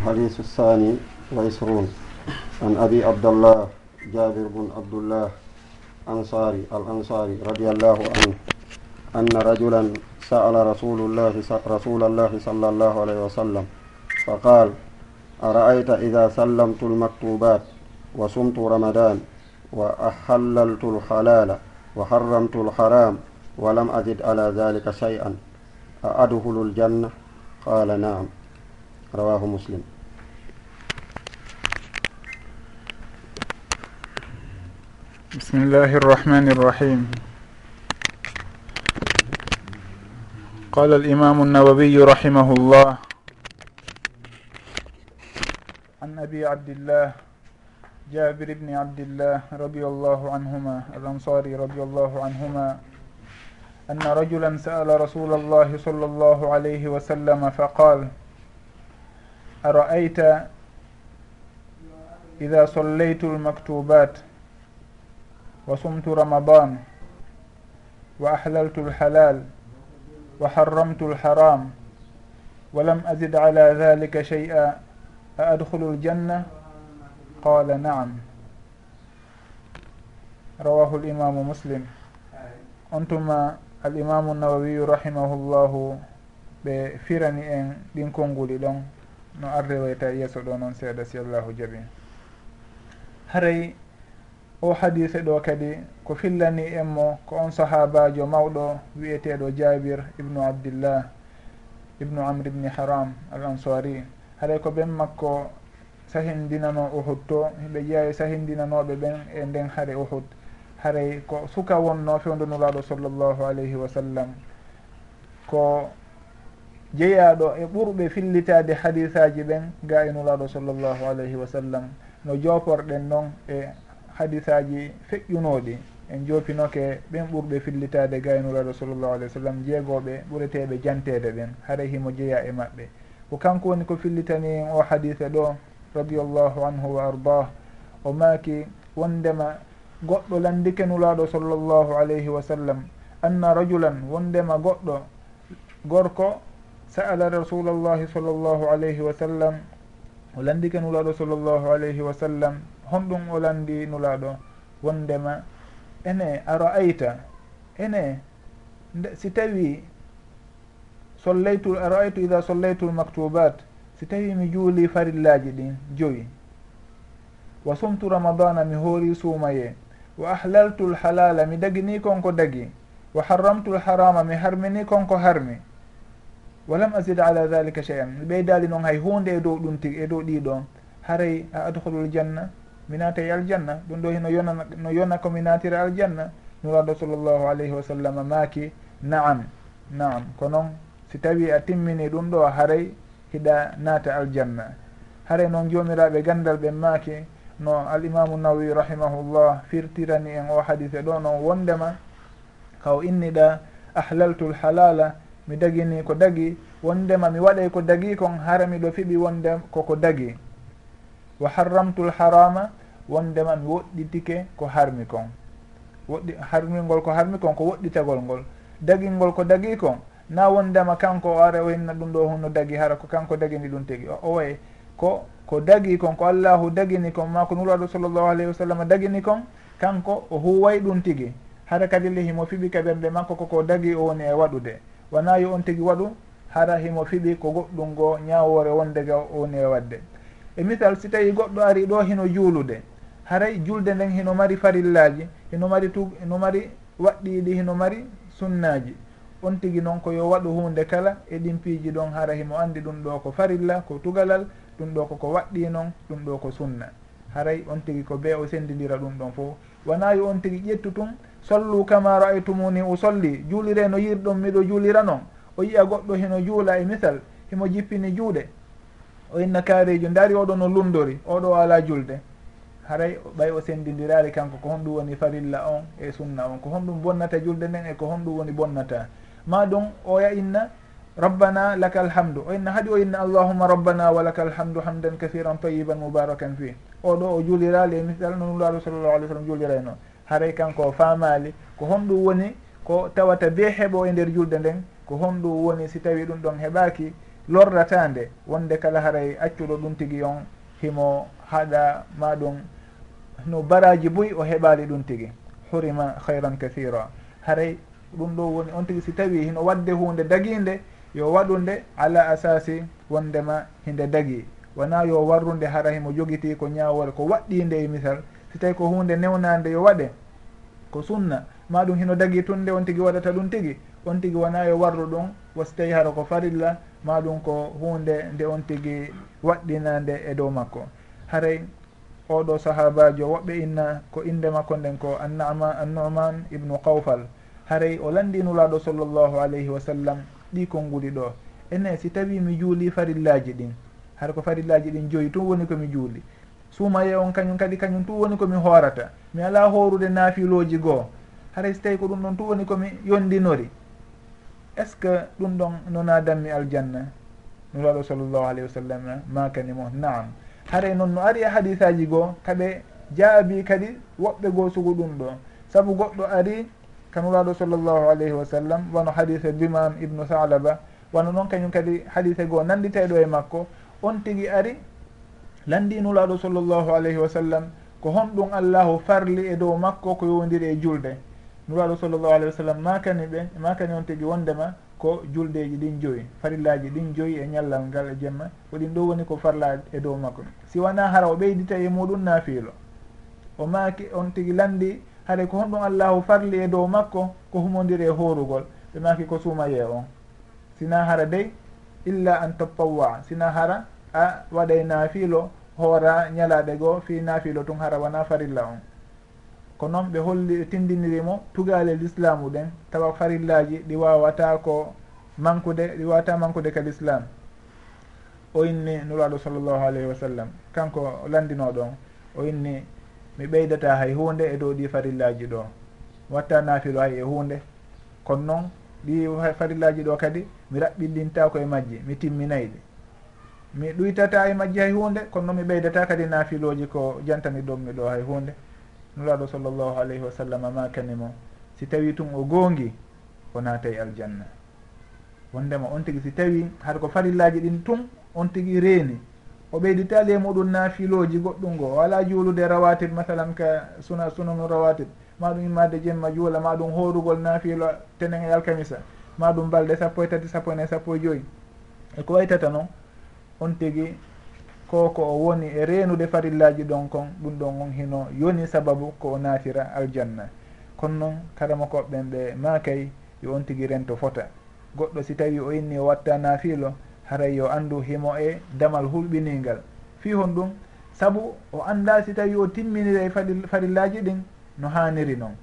الحديث الثاني وعشرون. عن أبي عبد الله جابر بن عبد الله أنصاري الأنصاري رضي الله عنه أن رجلا سأل رسول الله رسول الله صلى الله عليه وسلم فقال أرأيت إذا سلمت المكتوبات وصمت رمضان وأحللت الحلال وحرمت الحرام ولم أزد على ذلك شيئا أأدخل الجنة؟ قال نعم. rawahu muslim. بسم الله الرحمن الرحيم قال الإمام النووي رحمه الله عن أبي عبد الله جابر بن عبد الله رضي الله عنهما الأنصاري رضي الله عنهما أن رجلا سأل رسول الله صلى الله عليه وسلم فقال أرأيت إذا صليت المكتوبات وصمت رمضان وأحللت الحلال وحرمت الحرام ولم أزد على ذلك شيئا أأدخل الجنة قال نعم رواه الإمام مسلم أنتما الإمام النووي رحمه الله ɓe firani en ɗin konnguli ɗon no arrewoyta yeeso ɗo noon seeɗa si allahu jaɓi. Haray o hadise ɗo kadi ko fillani en mo ko on sahabajo mawɗo wiyeteɗo jabir ibnu abdillah ibnu amre ibni haram al ansari haray ko ɓen makko sahindinano uhud to ɓe jeeya sahindinanoɓe ɓen e nden haare uhud. Haray ko suka wonno fewdonuraɗo sallllahu alayhi wa sallam. Ko jeeyaɗo e ɓurɓe fillitade hadisaji ɓen ga e nulaɗo sallllahu alayhi wa sallam no joporɗen noon e hadisaji feƴƴunoɗi en jopinoke ɓen ɓurɓe fillitade ga e nulaɗo sallllahu alayhi wa sallam jeegoɓe ɓureteɓe jantede ɓen haara himo jeeya e maɓɓe. Ko kanko woni ko fillitani en o hadise ɗo radiallahu anhu wa ardah o maaki wondema goɗɗo landike nulaɗo sallllahu alayhi wa sallam anna rajulan wondema goɗɗo gorko sa'ala rasulallahi sallllahu alayhi wa sallam o landike nulaɗo sallllahu alayhi wa sallam honɗum o landi nulaɗo wondema ene ara ayta ene si tawi sollaytu ara aytu ida sollaytu lmaktubat si tawi mi juuli farillaji ɗin joyi wa sumtu ramadana mi hoori suumaye wa ahlaltu lhalala mi dagini konko dagi wa harramtu lharama mi harmini konko harmi walam asid ala dhalika chey an mi ɓeydali noon hay hunde e dow ɗum tigi e dow ɗiɗon haray a adhulul janna mi naata e aljanna. Ɗum ɗo hino yona no yona komi naatira aljanna. Nuraɗo sallllahu alayhi wa sallam maaki. Naam naam. Ko noon si tawi a timmini ɗum ɗo haray hiɗa naata aljanna. Haray noon jomiraɓe gandal ɓe maaki. No alimamu nawawi rahimahullah firtirani en o hadise ɗo noon wondema kaw inniɗa ahlaltu l halala mi dagini ko dagi wondema mi waɗay ko dagi kon hara miɗo fiɓi wonde koko dagi. Wa harramtul harama wondema mi woɗɗitike ko harmi kon. Woɗɗi harmingol ko harmi kon ko woɗɗitagol ngol. Dagingol ko dagi kon na wondema kanko o ara o hinna ɗum ɗo hunno dagi hara ko kanko dagini ɗum tigi. O oye ko ko dagi kon ko allahu dagini kon ma ko nuraɗo sallllahu alayhi wa sallam dagini kon kanko o huway ɗum tigi. Hara kadi lehimo fiɓi kaɓerde makko koko dagi o woni e waɗude. wona yo on tigi waɗu hara himo fiɓi ko goɗɗum ngo ñawore wondega o woni e wadde. E misal si tawi goɗɗo ari ɗo hino juulude haray julde nden hino mari farillaji hino mari tu hino mari waɗɗiɗi hino mari sunnaji on tigi noon ko yo waɗu hunde kala e ɗin piiji ɗon hara himo andi ɗum ɗo ko farilla ko tugalal ɗum ɗo koko waɗɗi noon ɗum ɗo ko sunna. Haray on tigi ko be o sendidira ɗum ɗon fof wona yo on tigi ƴettu tun sollu kama ra'aytumuni usolli juulire no yirɗon miɗo juulira noon o yiya goɗɗo hino juula e misal himo jippini juuɗe. O inna kaarijo ndaari oɗo no lundori oɗo ala julde. Haray ɓay o sendidirari kanko ko honɗum woni farilla on e sunna on. Ko honɗum bonnata julde nden e ko honɗum woni bonnata. Ma ɗum oya inna rabbana laka alhamdu o inna haɗi o inna allahuma rabbana wa laka alhamdu hamdan kahiran tayiban mubarakan fi oɗo o juulirali e misal no nulaaru sallllahu alih w sallam juuliray noon haray kanko o faamali ko honɗum woni ko tawata be heɓo e nder julde nden ko honɗum woni si tawi ɗum ɗon heɓaki lordatande. Wonde kala haray accuɗo ɗum tigi on himo haɗa ma ɗum no baraji boyi o heɓali ɗum tigi. Hurima hayran kathira. Haray ɗum ɗo woni on tigi si tawi hino wadde hunde daguinde yo waɗunde ala asasi wondema hinde dagui wona yo warrude hara himo joguiti ko ñawore ko waɗɗinde e misal si tawi ko hunde newnande yo waɗe ko sunna ma ɗum hino dagui tunde on tigui waɗata ɗum tigui on tigui wona yo warru ɗum wasi tawi hara ko farilla ma ɗum ko hunde nde on tigui waɗɗinande e dow makko. Haray oɗo sahabajo woɓɓe inna ko inde makko nden ko annama annuman ibnu kawfal. Haray o landinulaɗo sallllahu alayhi wa sallam ɗi konnguli ɗo. Ene si tawi mi juuli farillaji ɗin hara ko farillaji ɗin joyi tun woni komi juuli. suumaye on kañum kadi kañum tu woni komi hoorata. Mi ala hoorude naafiloji goo. Haray so tawi ko ɗum ɗon tu woni komi yondinori. Est ce que ɗum ɗon no nadanmi aljanna? Nuraɗo sallllahu alayhi wa sallam makani mo? Naam. Haray noon no ari e hadis aji goo kaɓe jaabi kadi woɓɓe goo sugu ɗum ɗo. Saabu goɗɗo ari ka nuraɗo sallllahu alayhi wa sallam wano hadise bimam ibnu salaba wano noon kañum kadi hadise goo nanditeɗo e makko. On tigi ari landinulaɗo sallllahu alayhi wa sallam ko honɗum allahu farli e dow makko ko yowdiri e julde. Nuraɗo sallllahu alayhi wa sallam makani ɓe makani on tigui wondema ko juldeji ɗin joyi farillaji ɗin joyi e ñallal ngal e jemma ko ɗin ɗo woni ko farla e dow makko. Si wona hara o ɓeydita e muɗum naafiilo o maki on tigui landi haɗa ko honɗum allahu farli e dow makko ko humodiri e horugol ɓe maki ko suumaye on sina hara dey illa an tatawwa sina hara a waɗay naafilo hoora ñalaaɗe goo fi naafilo tun hara wona farilla on. Ko noon ɓe holli tindinirimo tugale l'islamu ɗen tawa farillaji ɗi wawata ko mankude ɗi wawata mankude ka l'islam o inni nuraɗo sallllahu alayhi wa sallam kanko landino ɗon o inni mi ɓeydata hay hunde e dow ɗi farillaji ɗo. Watta naafilo hay e hunde kono noon ɗi farillaji ɗo kadi mi raɓɓiɗinta koye majji mi timminayɗi mi ɗuytata e majji hay hunde kono noon mi ɓeydata kadi nafiloji ko jantani ɗommi ɗo hay hunde nulaɗo sallllahu alayhi wa sallam makani mo si tawi tun o goongi o naatay aljanna. Wondema on tigi si tawi haɗa ko farillaji ɗin tun on tigi reeni. O ɓeyditali e muɗum nafiloji goɗɗum ngo o ala juulude rawatib masalan ka suna sunanu rawatib maɗum immade jemma juula maɗum horugol nafilo tenen e alkamisa maɗum balɗe sappo e tati sappo ene sappo e joyyi e ko waytata noon on tigi ko ko o woni e reenude farillaji ɗon kon ɗum ɗon on hino yoni sababu ko o naatira aljanna. Kono noon kala makoɓɓen ɓe makay yo on tigi rento fota. Goɗɗo si tawi o inni o watta naafiilo haray yo anndu himo e damal hulɓiningal. Fi hon ɗum sabu o annda si tawi o timminira e farillaji ɗin no haaniri noon.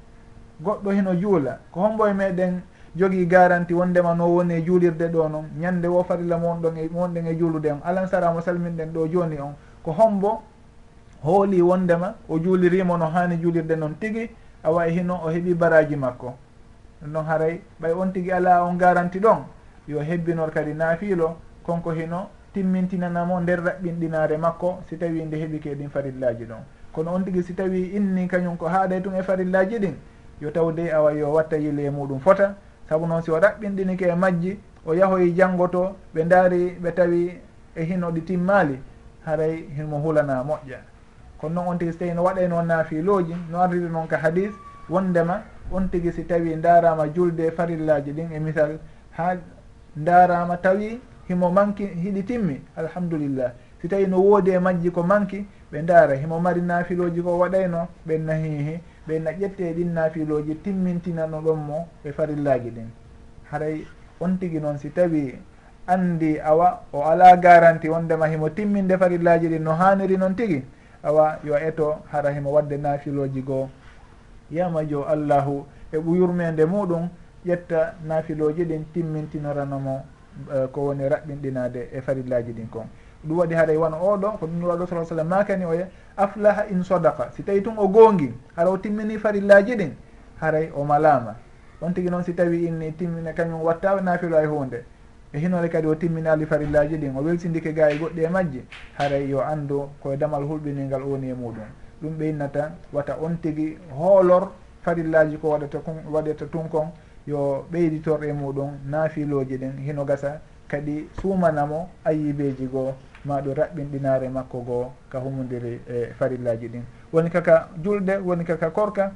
Goɗɗo hino juula ko hombo e meɗen jogii garanti wondema no woni e juulirde ɗo noon ñande wo farilla mo wonɗon e wonɗen e juulude on alansara mo salminɗen ɗo joni on. Ko hombo hooli wondema o juulirimo no hani juulirde noon tigui awa e hino o heeɓi baraji makko. Ɗum noon haray ɓay on tigui ala on garanti ɗon. Yo hebbinor kadi naafiilo konko hino timmintinanamo nder raɓɓinɗinare makko si tawi nde heeɓi ke ɗin farillaji ɗon. Kono on tigui si tawi inni kañum ko haaɗay tun e farillaji ɗin yo tawde awa yo watta yile e muɗum fota saabu noon si o ɗaɓɓinɗinike e majji o yahoyi e janggoto ɓe daari ɓe tawi e hino ɗi timmaali haray himo hulana moƴƴa. Kono noon on tigi so tawi no waɗay noon naafilooji no ardiri noon ka hadis wondema on tigi si tawi ndaarama julde e farillaji ɗin e misal ha ndaarama tawi himo manki hiɗi timmi alhamdulillah. Si tawi no woodi e majji ko manki ɓe daara himo mari naafilooji ko waɗayno ɓen nahihi ɓe na ƴette ɗin naafiloji timmintinano ɗon mo e farillaji ɗin. Haray on tigi noon si tawi andi awa o ala garanti wondema himo timminde farillaji ɗin no haniri noon tigi awa yo eto hara himo wadde naafiloji goo. Yamajo allahu e ɓuyurmede muɗum ƴetta naafiloji ɗin timmintinoranomo uh, eh, ko woni raɓɓinɗinade e farillaji ɗin kon. ɗum waɗi haɗa e wona oɗo ko ɗum waɗo sa sallam makani oye aflaha in sodaka si tawi tun o gongi hara o timmini farillaji ɗin haray o malama on tigui noon si tawi inni timmina kañum watta nafilo ay hunde e hinole kadi o timminali farillaji ɗin o welsindike ga e goɗɗi e majji haray yo andu koye damal hulɓiningal woni e muɗum. Ɗum ɓeynnata wata on tigui hoolor farillaji ko waɗata kon waɗata tun kon yo ɓeyditor e muɗum naafiloji ɗin hino gasa. Kadi suumanamo ayibeji goo. ma ɗum raɓɓinɗinare makko goo ka humodiri e farillaji ɗin. Woni kaka julde woni kaka korka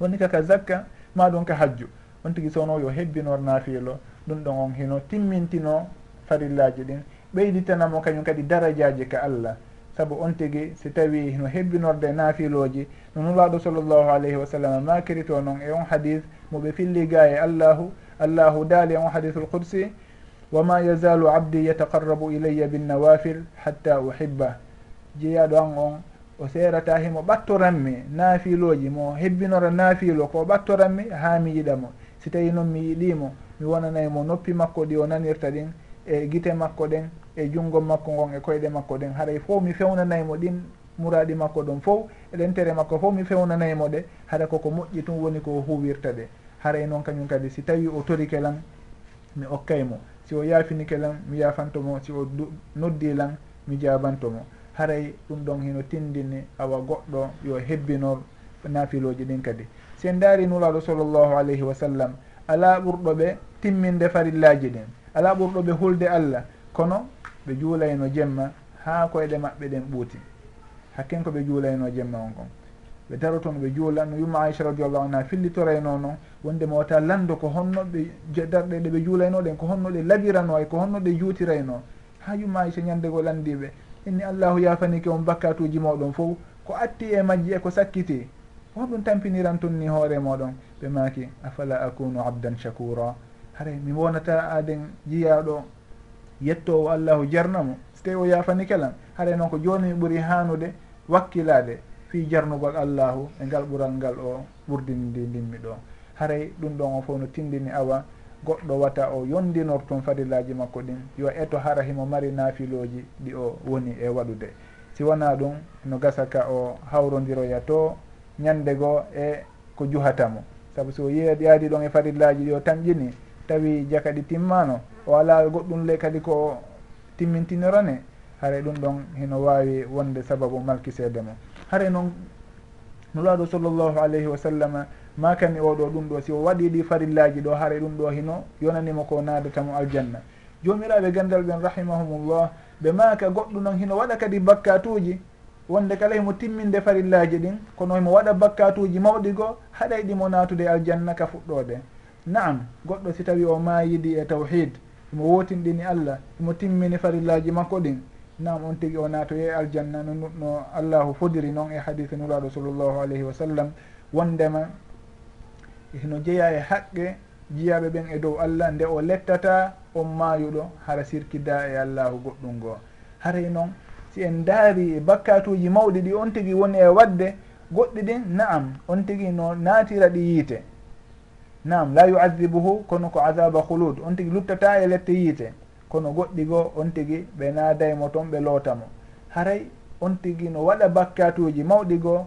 woni kaka zakka ma ɗum ka hajju. On tigui sowno yo hebbinor naafiilo ɗum ɗon on hino timmintino farillaji ɗin. Ɓeyditanamo kañum kadi darajaji ka allah. Saabu on tigui si tawi no hebbinorde naafiloji no nulaɗo sallllahu alayhi wa sallam makirito noon e on hadis moɓe filliga e allahu. Allahu daali e on hadisul qudsi wama yazalu abdi yataqarrabu ilayya binnawafil hatta uhibba jeeyaɗo an on o seerata himo ɓattoranmi naafiloji mo hebbinora naafilo ko ɓattoranmi ha mi yiɗamo si tawi noon mi yiɗimo mi wonanayi mo noppi makko ɗi o nanirta ɗin e guite makko ɗen e junngo makko ngon e koyɗe makko ɗen. Haray fof mi fewnanaymo ɗin muraɗi makko ɗon fof eɗen tere makko fof mi fewnanaymo ɗe haɗa koko moƴƴi tun woni ko huwirta ɗe. Haray noon kañum kadi si tawi o torike lan mi okkaymo si o yaafinike lan mi yaafantomo si o noddi e lan mi jabantomo haray ɗum ɗon hino tindini awa goɗɗo yo hebbinor nafiloji ɗin kadi. Si en daari nulaɗo sallllahu alayhi wa sallam ala ɓurɗo ɓe timminde farillaji ɗin. Ala ɓurɗo ɓe hulde allah. Kono ɓe juulayno jemma ha koyɗe maɓɓe ɗen ɓuuti. Hakken ko ɓe juulayno jemma on kon. ɓe daro toon ɓe juulan no yumma aicha radiallahu anha fillitorayno noon wondema wata lando ko honnoɓe darɗe ɗe ɓe juulaynoɗen ko honno ɗe labirano ay e ko honno ɗe juutirayno ha yumma aicha ñandego landiɓe inni allahu yafanike on bakkatuji moɗon fof ko atti e majji e ko sakkiti hoɗum tampiniran tun ni hoore moɗon ɓe maki afala akunu abdan shakura? Haray mi wonata aden jiyaɗo yettowo allahu jarnamo. So tawi o yafanike lam haray noon ko joni mi ɓuuri hanude wakkilade fi jarnugol allahu e ngal ɓural ngal o ɓurdini ndi ndimmi ɗo. Haray ɗum ɗon o fof no tindini awa goɗɗo wata o yondinor tun fadillaji makko ɗin. Yo eto hara himo mari naafiloji ɗi o woni e waɗude. Si wona ɗum no gasa ka o hawrodiroya to ñande goo e ko juhatamo saabu so yaadi ɗon e fadillaji o tamƴini tawi jaka ɗi timmano o ala goɗɗum le kadi ko timmintinorane haara ɗum ɗon hino wawi wonde sababu malkiseede mo. hare noon nulaaɗo sallllahu alayhi wa sallam makani oɗo ɗum ɗo si o waɗi ɗi farillaji ɗo haare ɗum ɗo hino yonanimo ko nadatamo aljanna. Jomiraɓe gandal ɓen rahimahumullah ɓe maka goɗɗu noon hino waɗa kadi bakkatuji wonde kala himo timminde farillaji ɗin kono himo waɗa bakkatuji mawɗi goo haɗay ɗimo natude aljanna ka fuɗɗode naam goɗɗo si tawi o mayiɗi e tawhid imo wotinɗini allah imo timmini farillaji makko ɗin. nam on tigui o naatoye aljanna no no allahu fodiri noon e hadise nuraɗo sallllahu alayhi wa sallam. Wondema no jeeya e haqqe jiyaɓe ɓen e dow allah nde o lettata on maayuɗo hara sirkida e allahu goɗɗum goo haray noon si en daari e bakkatuji mawɗi ɗi on tigui woni e wadde goɗɗi ɗin naam on tigui no naatira ɗi yiite. Naam la yuadibuhu kono ko adaba hulud on tigui luttata e lette yiite. kono goɗɗi goo on tigi ɓe naadaymo toon ɓe lootamo haray on tigi no waɗa bakkatuji mawɗi goo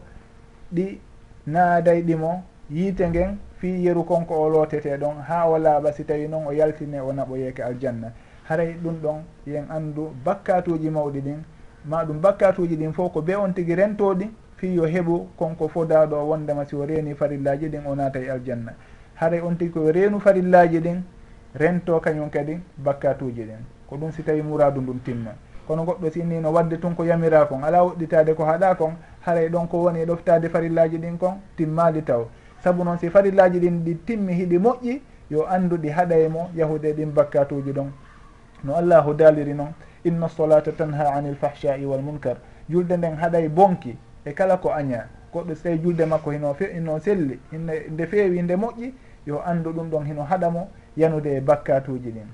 ɗi naaday ɗimo yiite ngen fi yeru konko o lootete ɗon ha o laaɓa si tawi noon o yaltine o naɓoyeeke aljanna. Haray ɗum ɗon yen anndu bakkatuji mawɗi ɗin ma ɗum bakkatuji ɗin fof ko be on tigi rentoɗi fi yo heɓu konko fodaɗo o wondema si o reeni farillaji ɗin o naata e aljanna. Haray on tigi koyo reenu farillaji ɗin rento kañum kadi bakkatuji ɗin ko ɗum si tawi muradu ndum timma. Kono goɗɗo sinnino wadde tun ko yamira kon ala woɗɗitade ko haɗa kon haray ɗon ko woni e ɗoftade farillaji ɗin kon timmali taw. Saabu noon si farillaji ɗin ɗi timmi hiɗi moƴƴi yo anndu ɗi haɗay e mo yahude ɗin bakkatuji ɗon. No allahu daliri noon inna solata tanha ani l fahsai wal munkar. Julde nden haɗay bonki e kala ko aña. Goɗɗo so tawi julde makko hino fe hino selli nde feewi nde moƴƴi yo andu ɗum ɗon hino haɗa mo yanude e bakkatuji ɗin.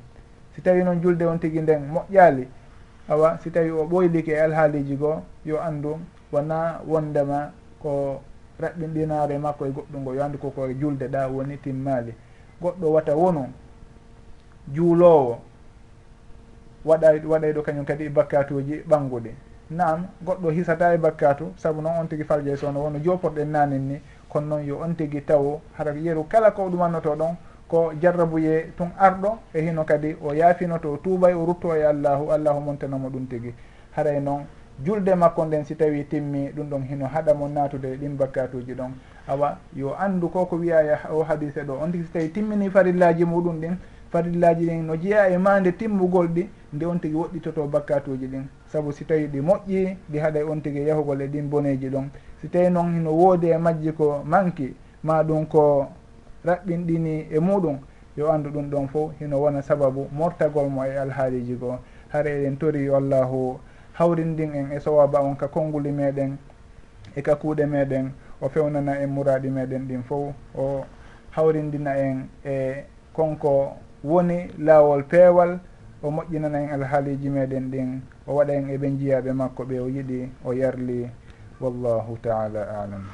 Si tawi noon julde on tigui nden moƴƴali awa si tawi o ɓoylike e alhaaliji goo yo andu wona wondema ko raɓɓinɗinare makko e goɗɗum ngo yo andu koko e julde ɗa woni timmali. Goɗɗo wata wonu juulowo waɗa waɗay ɗo kañum kadi e bakkatuji ɓangguɗi nam goɗɗo hisata e bakkatu saabu noon on tigui falje sowno wono joporɗen nanin ni kono noon yo on tigui taw hara yeru kala ko ɗumannoto ɗon ko jarrabuye tun arɗo e hino kadi o yaafino to o tuubay o rutto e allahu allahu montanamo ɗum tigi. Haray noon julde makko nden si tawi timmi ɗum ɗon hino haɗa mo natude e ɗin bakkatuji ɗon. Awa yo anndu ko ko wiya o hadise ɗo on tigi so tawi timmini farillaji muɗum ɗin farillaji ɗin no jeeya e mande timmugol ɗi nde on tigi woɗɗitoto bakkatuji ɗin. Saabu si tawi ɗi moƴƴi ɗi haɗay on tigi yahugol e ɗin boneji ɗon. Si tawi noon hino woodi e majji ko manki ma ɗum ko raɓɓinɗini e muɗum. Yo andu ɗum ɗon fof hino wona sababu mortagol mo e alhaaliji goo. Hara eɗen tori wallahu hawrindin en e sowaba on ka konnguli meɗen e ka kuuɗe meɗen o fewnana en muraɗi meɗen ɗin fof o hawrindina en e konko woni laawol peewal o moƴƴinana en alhaaliji meɗen ɗin. O waɗa en eɓe jiyaɓe makko ɓe o yiɗi o yarli. Wallahu taala alam.